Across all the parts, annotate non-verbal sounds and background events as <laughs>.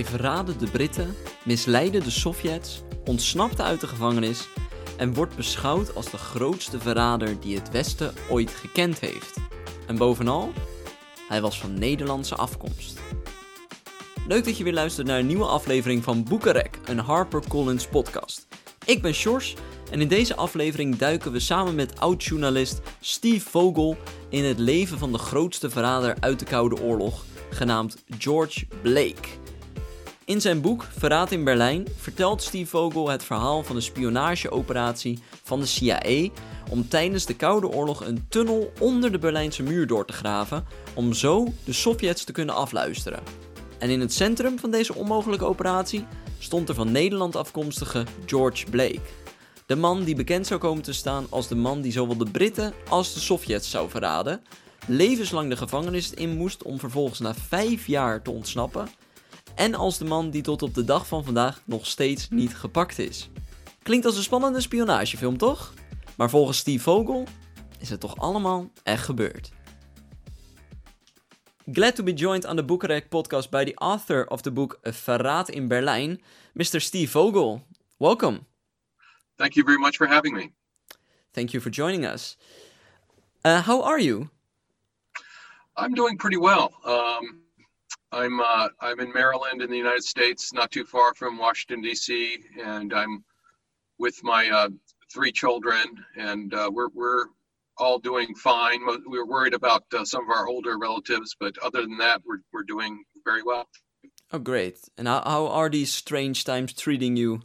Hij verraadde de Britten, misleidde de Sovjets, ontsnapte uit de gevangenis en wordt beschouwd als de grootste verrader die het Westen ooit gekend heeft. En bovenal, hij was van Nederlandse afkomst. Leuk dat je weer luistert naar een nieuwe aflevering van Boekenrek, een HarperCollins podcast. Ik ben Sjors en in deze aflevering duiken we samen met oud-journalist Steve Vogel in het leven van de grootste verrader uit de Koude Oorlog, genaamd George Blake. In zijn boek Verraad in Berlijn vertelt Steve Vogel het verhaal van de spionageoperatie van de CIA om tijdens de Koude Oorlog een tunnel onder de Berlijnse muur door te graven om zo de Sovjets te kunnen afluisteren. En in het centrum van deze onmogelijke operatie stond er van Nederland afkomstige George Blake. De man die bekend zou komen te staan als de man die zowel de Britten als de Sovjets zou verraden, levenslang de gevangenis in moest om vervolgens na vijf jaar te ontsnappen, en als de man die tot op de dag van vandaag nog steeds niet gepakt is. Klinkt als een spannende spionagefilm, toch? Maar volgens Steve Vogel is het toch allemaal echt gebeurd. Glad to be joined on the Boekarek podcast by the author of the book Verraad in Berlijn, Mr. Steve Vogel. Welcome. Thank you very much for having me. Thank you for joining us. Uh, how are you? I'm doing pretty well. Um, I'm uh, I'm in Maryland in the United States, not too far from Washington D.C., and I'm with my uh, three children, and uh, we're we're all doing fine. We were worried about uh, some of our older relatives, but other than that, we're we're doing very well. Oh, great! And how, how are these strange times treating you?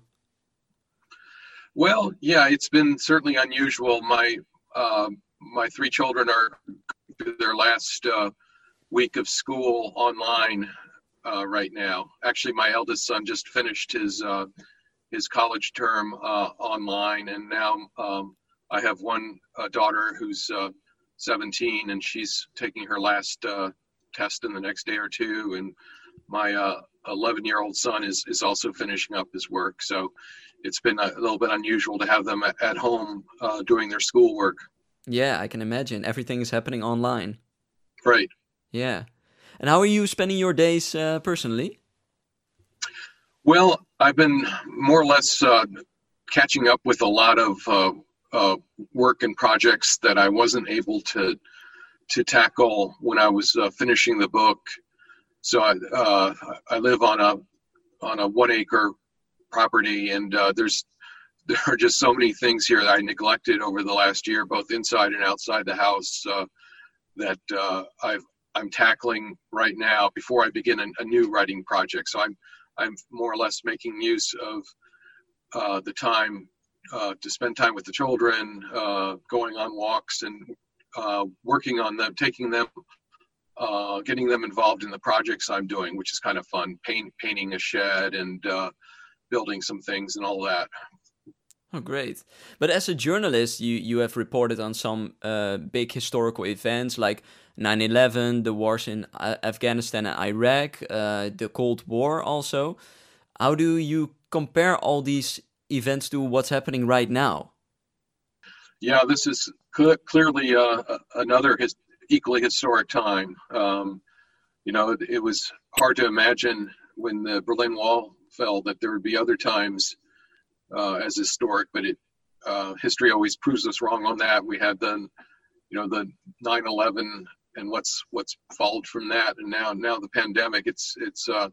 Well, yeah, it's been certainly unusual. My uh, my three children are their last uh, week of school online uh, right now. Actually, my eldest son just finished his uh, his college term uh, online, and now um, I have one uh, daughter who's 17, and she's taking her last test in the next day or two, and my 11 year old son is is also finishing up his work. So it's been a little bit unusual to have them at, at home uh, doing their schoolwork. Yeah, I can imagine. Everything is happening online. Right. Yeah. And how are you spending your days uh, personally? Well, I've been more or less uh, catching up with a lot of uh, uh, work and projects that I wasn't able to to tackle when I was uh, finishing the book. So I I live on a on a one acre property, and uh, there's <laughs> there are just so many things here that I neglected over the last year, both inside and outside the house, uh, that uh, I've I'm tackling right now before I begin a, a, new writing project. So I'm I'm more or less making use of uh, the time uh, to spend time with the children, uh, going on walks, and working on them, taking them uh, getting them involved in the projects I'm doing, which is kind of fun. Paint, painting a shed and uh, building some things and all that. Oh, great! But as a journalist, you you have reported on some uh, big historical events like 9/11, the wars in uh, Afghanistan and Iraq, uh, the Cold War. Also, how do you compare all these events to what's happening right now? Yeah, this is cl clearly uh, another his equally historic time. Um, you know, it, it was hard to imagine when the Berlin Wall fell that there would be other times uh, as historic, but it uh, history always proves us wrong on that. We had the, you know, the 9/11 and what's what's followed from that, and now now the pandemic. It's it's uh,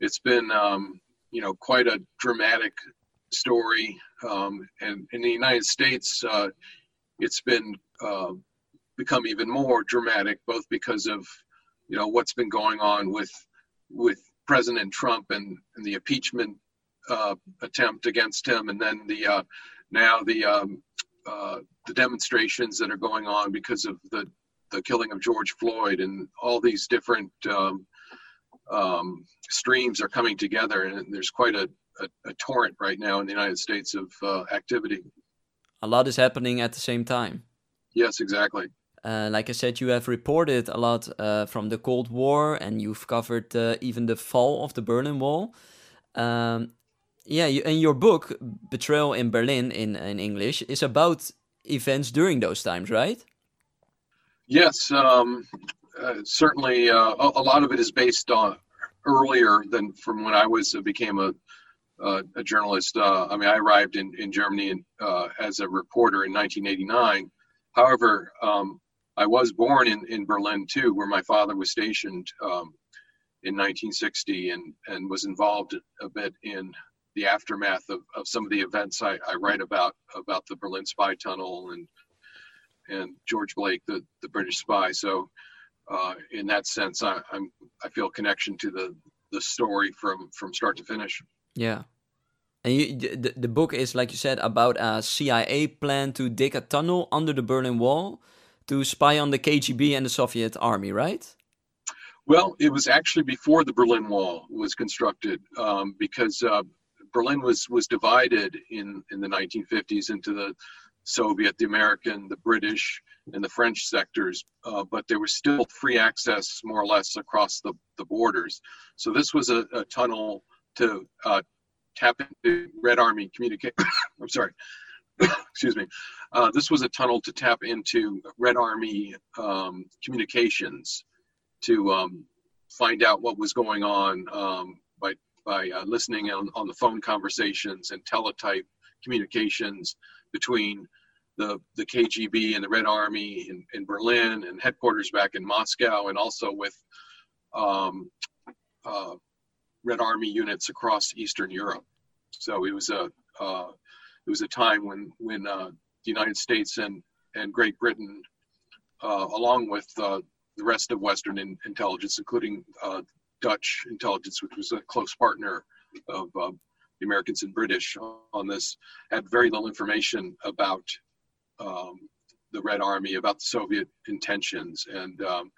it's been um, you know quite a dramatic story, um, and in the United States, uh, it's been uh, become even more dramatic, both because of you know what's been going on with with President Trump and, and the impeachment uh, attempt against him, and then the uh, now the um, uh, the demonstrations that are going on because of the the killing of George Floyd, and all these different um, um, streams are coming together, and there's quite a, a, a, torrent right now in the United States of uh, activity. A lot is happening at the same time. Yes, exactly. Uh, like I said, you have reported a lot uh, from the Cold War, and you've covered uh, even the fall of the Berlin Wall. Um, yeah, you, and your book, Betrayal in Berlin, in in English, is about events during those times, right? Yes, um, uh, certainly. Uh, a, a, lot of it is based on earlier than from when I was uh, became a uh, a journalist. Uh, I mean, I arrived in in Germany in, uh, as a reporter in 1989. However, um, I was born in in Berlin too, where my father was stationed um, in 1960, and and was involved a bit in the aftermath of, of some of the events I, I write about about the Berlin spy tunnel and and George Blake, the, the British spy. So uh, in that sense, I, I'm I feel connection to the the story from from start to finish. Yeah. And you, the, the book is, like you said, about a CIA plan to dig a tunnel under the Berlin Wall to spy on the KGB and the Soviet army, right? Well, it was actually before the Berlin Wall was constructed, um, because uh, Berlin was was divided in in the 1950s into the Soviet, the American, the British, and the French sectors, uh, but there was still free access more or less across the, the borders. So this was a, a tunnel to uh, tap into Red Army communicate. <coughs> I'm sorry. <coughs> Excuse me. Uh, this was a tunnel to tap into Red Army um, communications to um, find out what was going on um, by uh, listening on, on the phone conversations and teletype communications between the, the KGB and the Red Army in, in Berlin and headquarters back in Moscow, and also with um, uh, Red Army units across Eastern Europe. So it was a uh, it was a time when when uh, the United States and and Great Britain, uh, along with uh, the rest of Western in, intelligence, including uh, Dutch intelligence, which was a close partner of the Americans and British on this had very little information about um, the Red Army, about the Soviet intentions. And um,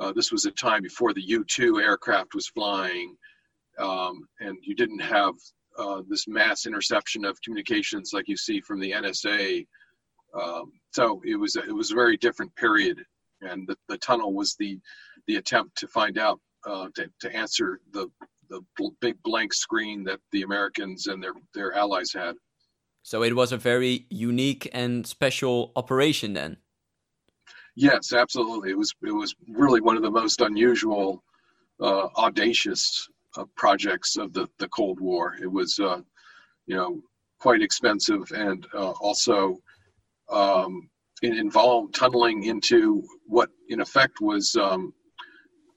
uh, this was a time before the U 2 aircraft was flying, um, and you didn't have uh, this mass interception of communications like you see from the NSA. Um, so it was a, it was a very different period, and the, the tunnel was the the attempt to find out uh, to, to answer the the big blank screen that the Americans and their their allies had. So it was a very unique and special operation then. Yes, absolutely. It was it was really one of the most unusual, uh, audacious uh, projects of the the Cold War. It was, uh, you know, quite expensive and uh, also um, it involved tunneling into what in effect was um,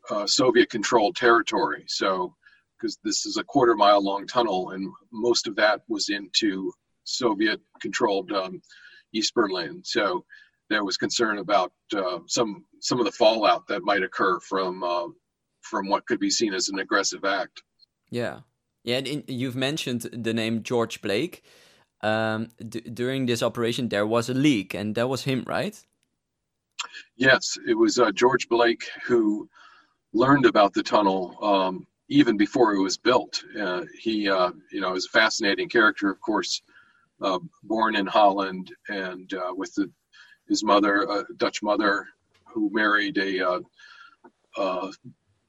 uh, Soviet controlled territory. So because this is a quarter mile long tunnel, and most of that was into Soviet controlled um, East Berlin. So there was concern about uh, some some of the fallout that might occur from uh, from what could be seen as an aggressive act. Yeah, yeah. And in, you've mentioned the name George Blake. Um, during this operation, there was a leak, and that was him, right? Yes, it was uh, George Blake who learned about the tunnel um, even before it was built. Uh, he, uh, you know, is a fascinating character, of course, uh, born in Holland and uh, with the, his mother, a Dutch mother, who married a uh,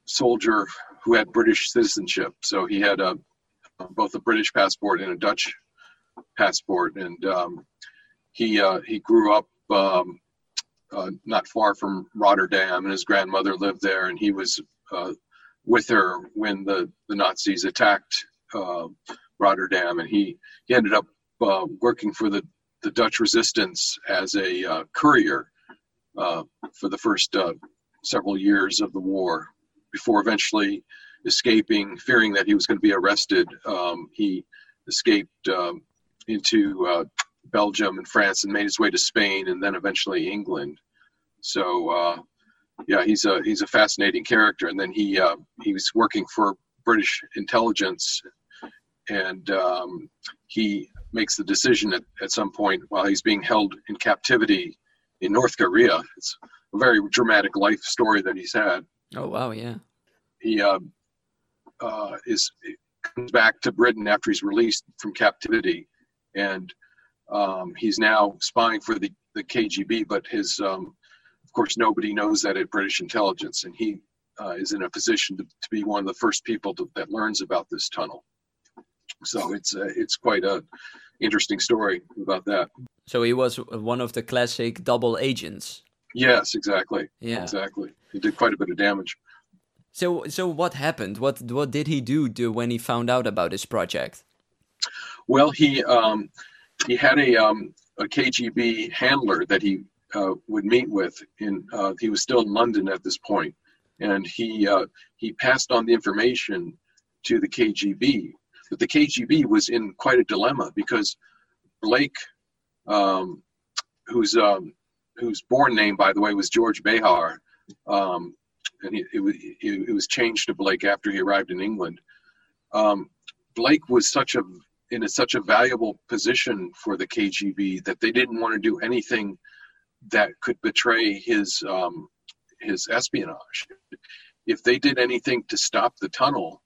soldier who had British citizenship. So he had a, both a British passport and a Dutch passport, and um, he uh, he grew up. Um, not far from Rotterdam, and his grandmother lived there, and he was with her when the, the Nazis attacked uh, Rotterdam, and he, he ended up uh, working for the, the Dutch resistance as a uh, courier uh, for the first uh, several years of the war before eventually escaping, fearing that he was going to be arrested. Um, he escaped um, into uh, Belgium and France and made his way to Spain and then eventually England. So yeah, he's a he's a fascinating character. And then he uh, he was working for British intelligence, and um, he makes the decision at, at some point while he's being held in captivity in North Korea. It's a very dramatic life story that he's had. Oh wow, yeah. He uh, uh, is comes back to Britain after he's released from captivity, and um, he's now spying for the the KGB. But his um, of course, nobody knows that at British intelligence, and he uh, is in a position to, to, be one of the first people to, that learns about this tunnel. So it's uh, it's quite a interesting story about that. So he was one of the classic double agents. Yes, exactly. Yeah, exactly. He did quite a bit of damage. So, so what happened? What what did he do to, when he found out about this project? Well, he um, he had a um, a KGB handler that he uh, would meet with. In uh, he was still in London at this point, and he uh, he passed on the information to the KGB. But the KGB was in quite a dilemma because Blake, um, whose um, whose born name, by the way, was George Behar, um, and it, it, it, was changed to Blake after he arrived in England. Um, Blake was such a in a, such a valuable position for the KGB that they didn't want to do anything that could betray his um, his espionage. If they did anything to stop the tunnel,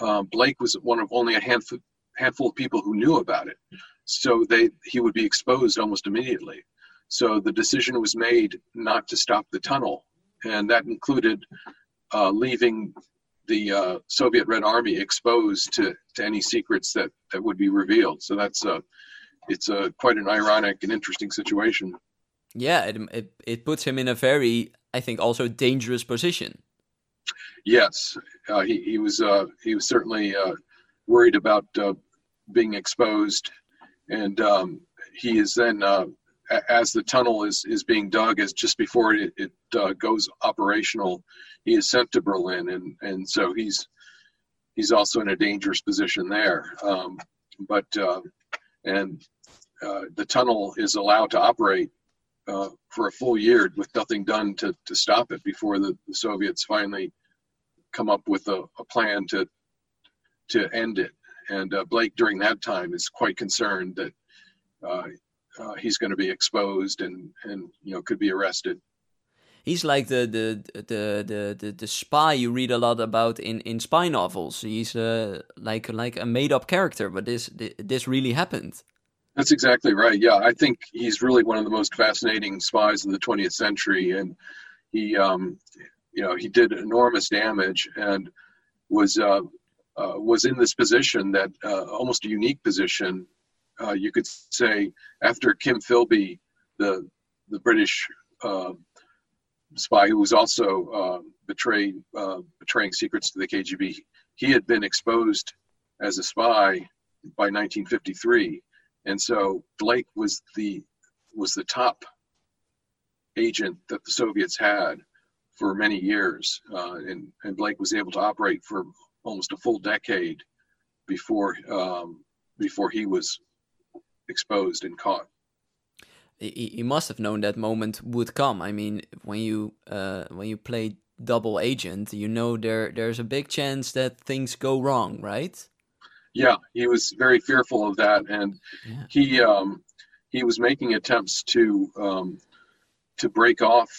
um, Blake was one of only a handful handful of people who knew about it, so they he would be exposed almost immediately. So the decision was made not to stop the tunnel, and that included uh, leaving the uh, Soviet Red Army exposed to, to any secrets that, that would be revealed. So that's a, it's a quite an ironic and interesting situation. Yeah, it, it, it puts him in a very, I think, also dangerous position. Yes, uh, he he was uh, he was certainly uh, worried about uh, being exposed, and um, he is then uh, as the tunnel is, is being dug, as just before it, it uh, goes operational, he is sent to Berlin, and and so he's he's also in a dangerous position there. Um, but uh, and uh, the tunnel is allowed to operate uh, for a full year with nothing done to to stop it before the, the Soviets finally come up with a, a, plan to to end it. And uh, Blake during that time is quite concerned that uh, uh, he's going to be exposed and and you know could be arrested. He's like the the the the the, the spy you read a lot about in, in spy novels. He's uh, like like a made up character, but this this really happened. That's exactly right. Yeah, I think he's really one of the most fascinating spies in the 20th century, and he, um, you know, he did enormous damage and was uh, uh, was in this position that uh, almost a unique position uh, you could say after Kim Philby, the the British uh, spy who was also uh, betraying secrets to the KGB, he had been exposed as a spy by 1953, and so Blake was the was the top agent that the Soviets had for many years, uh, and and Blake was able to operate for almost a full decade before um, before he was exposed and caught. He, must have known that moment would come. I mean, when you uh, when you play double agent, you know there there's a big chance that things go wrong, right? Yeah, he was very fearful of that, and yeah. he um, he was making attempts to um, to break off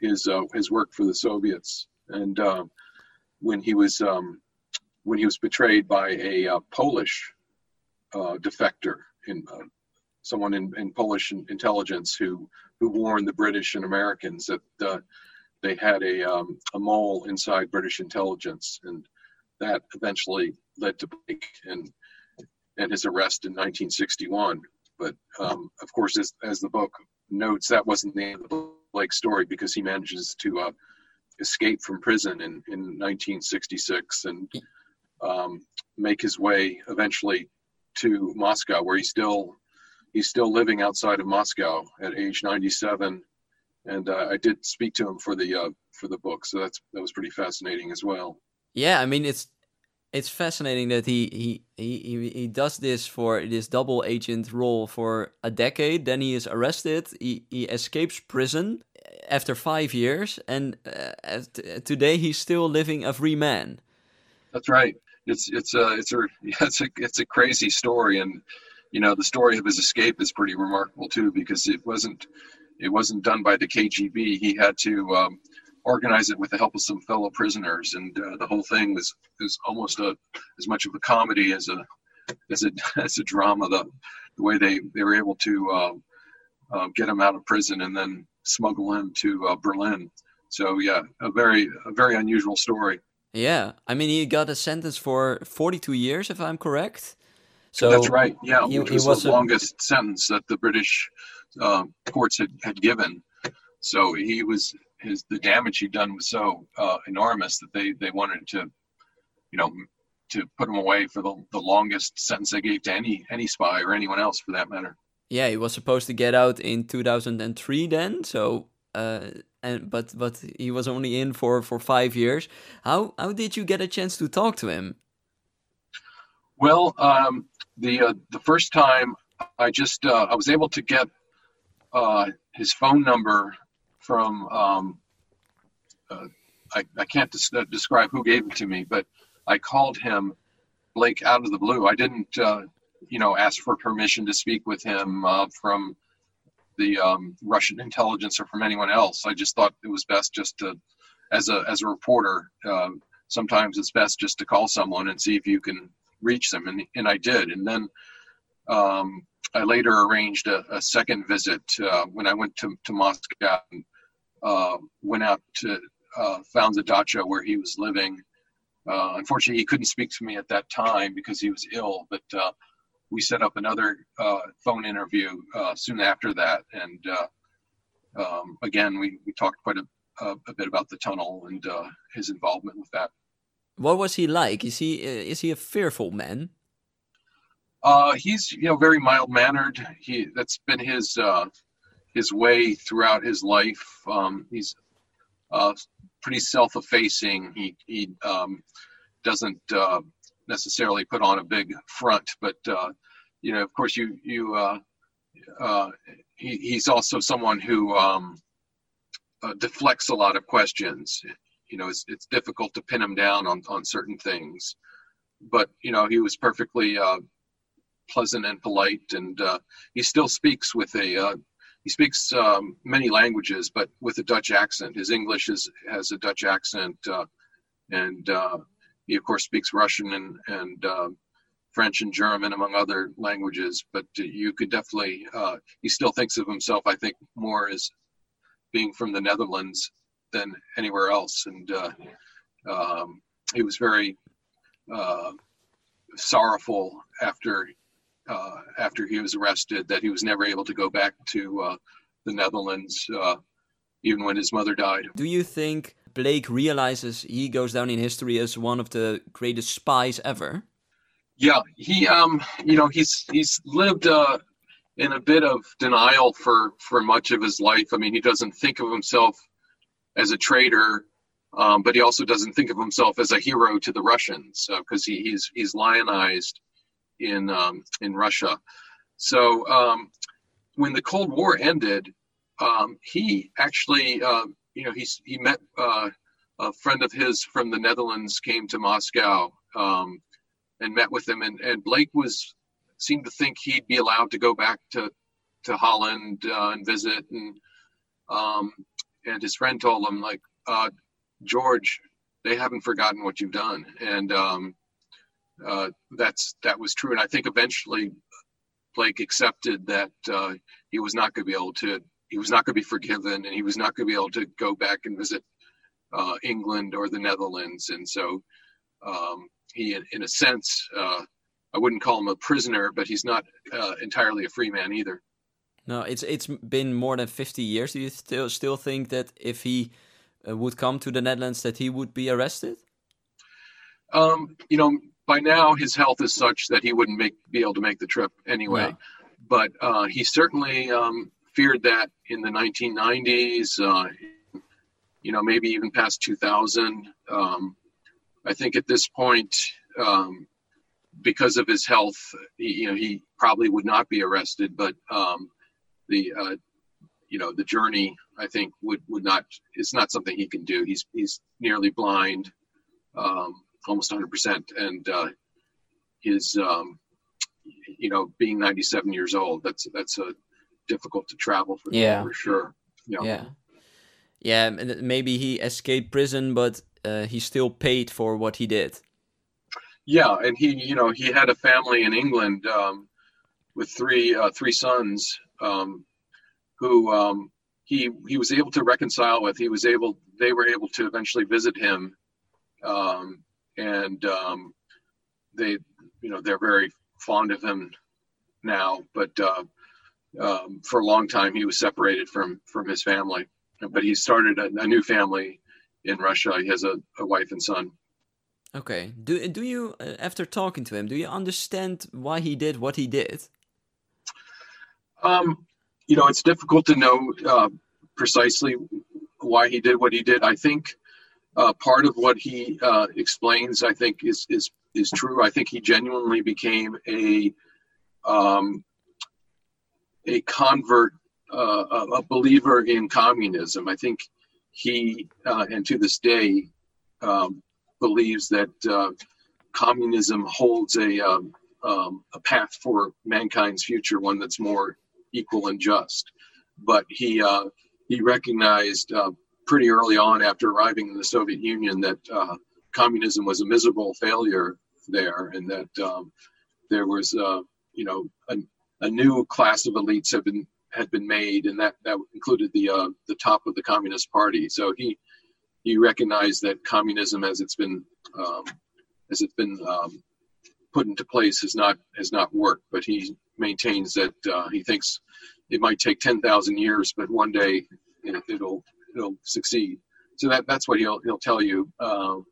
his uh, his work for the Soviets, and uh, when he was um, when he was betrayed by a uh, Polish uh, defector in, uh, someone in, in Polish intelligence who who warned the British and Americans that uh, they had a um, a mole inside British intelligence, and that eventually led to Blake and and his arrest in 1961. But um, of course, as, as the book notes, that wasn't the end of the Blake story because he manages to uh, escape from prison in, in 1966 and um, make his way eventually to Moscow, where he's still he's still living outside of Moscow at age 97. And uh, I did speak to him for the uh, for the book, so that's that was pretty fascinating as well. Yeah, I mean it's it's fascinating that he he he he does this for this double agent role for a decade. Then he is arrested. He he escapes prison after five years, and uh, today he's still living a free man. That's right it's it's a it's a <laughs> it's a it's a crazy story, and you know the story of his escape is pretty remarkable too because it wasn't it wasn't done by the KGB. He had to um, organize it with the help of some fellow prisoners, and uh, the whole thing was was almost a as much of a comedy as a as a <laughs> as a drama. The the way they they were able to uh, get him out of prison and then smuggle him to uh, Berlin. So yeah, a very a very unusual story. Yeah, I mean, he got a sentence for 42 years, if I'm correct. So that's right. Yeah, he, which was, was the a... longest sentence that the British uh, courts had, had given. So he was his the damage he'd done was so uh, enormous that they they wanted to, you know, to put him away for the, the longest sentence they gave to any any spy or anyone else for that matter. Yeah, he was supposed to get out in 2003 then, so uh, and but but he was only in for for five years. How how did you get a chance to talk to him? Well, um, the uh, the first time I just uh, I was able to get uh, his phone number from um, uh, I, I can't des- describe who gave it to me, but I called him Blake out of the blue. I didn't uh, you know ask for permission to speak with him uh, from the um, Russian intelligence or from anyone else. I just thought it was best just to, as a as a reporter, um, sometimes it's best just to call someone and see if you can reach them, and and I did, and then um, I later arranged a, a second visit uh, when I went to to Moscow. And, uh, went out to uh, found the dacha where he was living. Uh, unfortunately, he couldn't speak to me at that time because he was ill, but uh, we set up another uh, phone interview uh, soon after that. And uh, um, again, we, we talked quite a, a, a, bit about the tunnel and uh, his involvement with that. What was he like? Is he uh, is he a fearful man? Uh, he's you know very mild mannered. He that's been his his way throughout his life. Um, he's pretty self effacing. He he um, doesn't necessarily put on a big front, but uh, you know, of course, you you uh, uh, he, he's also someone who um, uh, deflects a lot of questions. You know, it's it's difficult to pin him down on on certain things, but you know, he was perfectly uh, pleasant and polite, and uh, he still speaks with a he speaks um, many languages, but with a Dutch accent. His English is has a Dutch accent, and he, of course, speaks Russian and, and uh, French and German, among other languages. But you could definitely, uh, he still thinks of himself, I think, more as being from the Netherlands than anywhere else. And uh, um, he was very uh, sorrowful after uh, after he was arrested that he was never able to go back to uh, the Netherlands, even when his mother died. Do you think Blake realizes he goes down in history as one of the greatest spies ever. Yeah, he um you know he's he's lived uh in a bit of denial for for much of his life. I mean, he doesn't think of himself as a traitor, um, but he also doesn't think of himself as a hero to the Russians because uh, he, he's he's lionized in um, in Russia. So um, when the Cold War ended, um, he actually uh, you know, he's he met uh, a friend of his from the Netherlands came to Moscow um, and met with him, and, and Blake was seemed to think he'd be allowed to go back to to Holland uh, and visit, and um, and his friend told him like, uh, George, they haven't forgotten what you've done, and um, uh, that's that was true, and I think eventually Blake accepted that uh, he was not going to be able to he was not going to be forgiven and he was not going to be able to go back and visit uh, England or the Netherlands. And so um, he, in a sense, uh, I wouldn't call him a prisoner, but he's not uh, entirely a free man either. No, it's it's been more than fifty years. Do you still still think that if he uh, would come to the Netherlands, that he would be arrested? Um, you know, by now his health is such that he wouldn't make be able to make the trip anyway. No. But uh, he certainly um, feared that in the 1990s, uh, you know, maybe even past 2000. Um, I think at this point, um, because of his health, he, you know, he probably would not be arrested, but um, the, uh, you know, the journey, I think, would, would not, it's not something he can do. He's, he's nearly blind, um, almost 100%. And uh, his, um, you know, being 97 years old, that's, that's a, difficult to travel for yeah. for sure. Yeah. Yeah. Yeah, maybe he escaped prison, but uh, he still paid for what he did. Yeah, and he, you know, he had a family in England um, with three uh, three sons, um, who um, he he was able to reconcile with. He was able, they were able to eventually visit him, um, and um, they, you know, they're very fond of him now. But uh, um, for a long time he was separated from from his family. but he started a, a, new family in Russia. He has a, a wife and son. Okay. Do do you uh, after talking to him, do you understand why he did what he did? Um, you know, it's difficult to know uh, precisely why he did what he did. I think uh, part of what he uh, explains, I think, is is is true. I think he genuinely became a um, a convert, uh, a believer in communism. I think he, uh, and to this day, um, believes that uh, communism holds a um, um, a path for mankind's future, one that's more equal and just. But he uh, he recognized pretty early on after arriving in the Soviet Union that uh, communism was a miserable failure there, and that um, there was, uh, you know, a, a, new class of elites had been had been made, and that that included the uh, the top of the Communist Party. So he he recognized that communism, as it's been um, as it's been um, put into place, has not has not worked. But he maintains that uh, he thinks it might take ten thousand years, but one day it, it'll he'll succeed. So that that's what he'll he'll tell you. Um,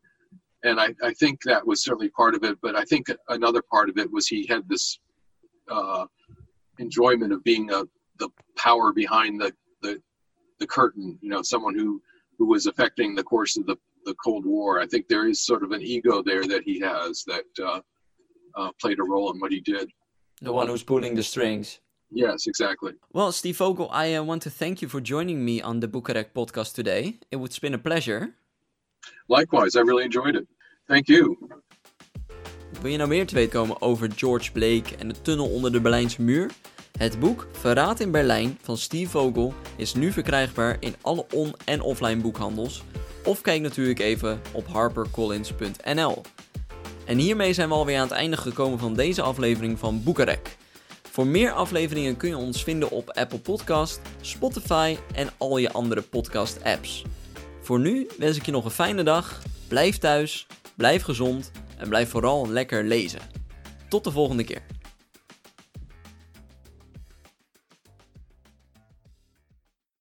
and I, I think that was certainly part of it. But I think another part of it was he had this uh, enjoyment of being a, the power behind the, the the curtain. You know, someone who who was affecting the course of the the Cold War. I think there is sort of an ego there that he has that uh, uh, played a role in what he did. The one who's pulling the strings. Yes, exactly. Well, Steve Vogel, I uh, want to thank you for joining me on the Boekenrek podcast today. It was been a pleasure. Likewise, I really enjoyed it. Thank you. Wil je nou meer te weten komen over George Blake en de tunnel onder de Berlijnse muur? Het boek Verraad in Berlijn van Steve Vogel is nu verkrijgbaar in alle on- en offline boekhandels. Of kijk natuurlijk even op harpercollins.nl. En hiermee zijn we alweer aan het einde gekomen van deze aflevering van Boekarek. Voor meer afleveringen kun je ons vinden op Apple Podcast, Spotify en al je andere podcast apps. Voor nu wens ik je nog een fijne dag, blijf thuis, blijf gezond en blijf vooral lekker lezen. Tot de volgende keer.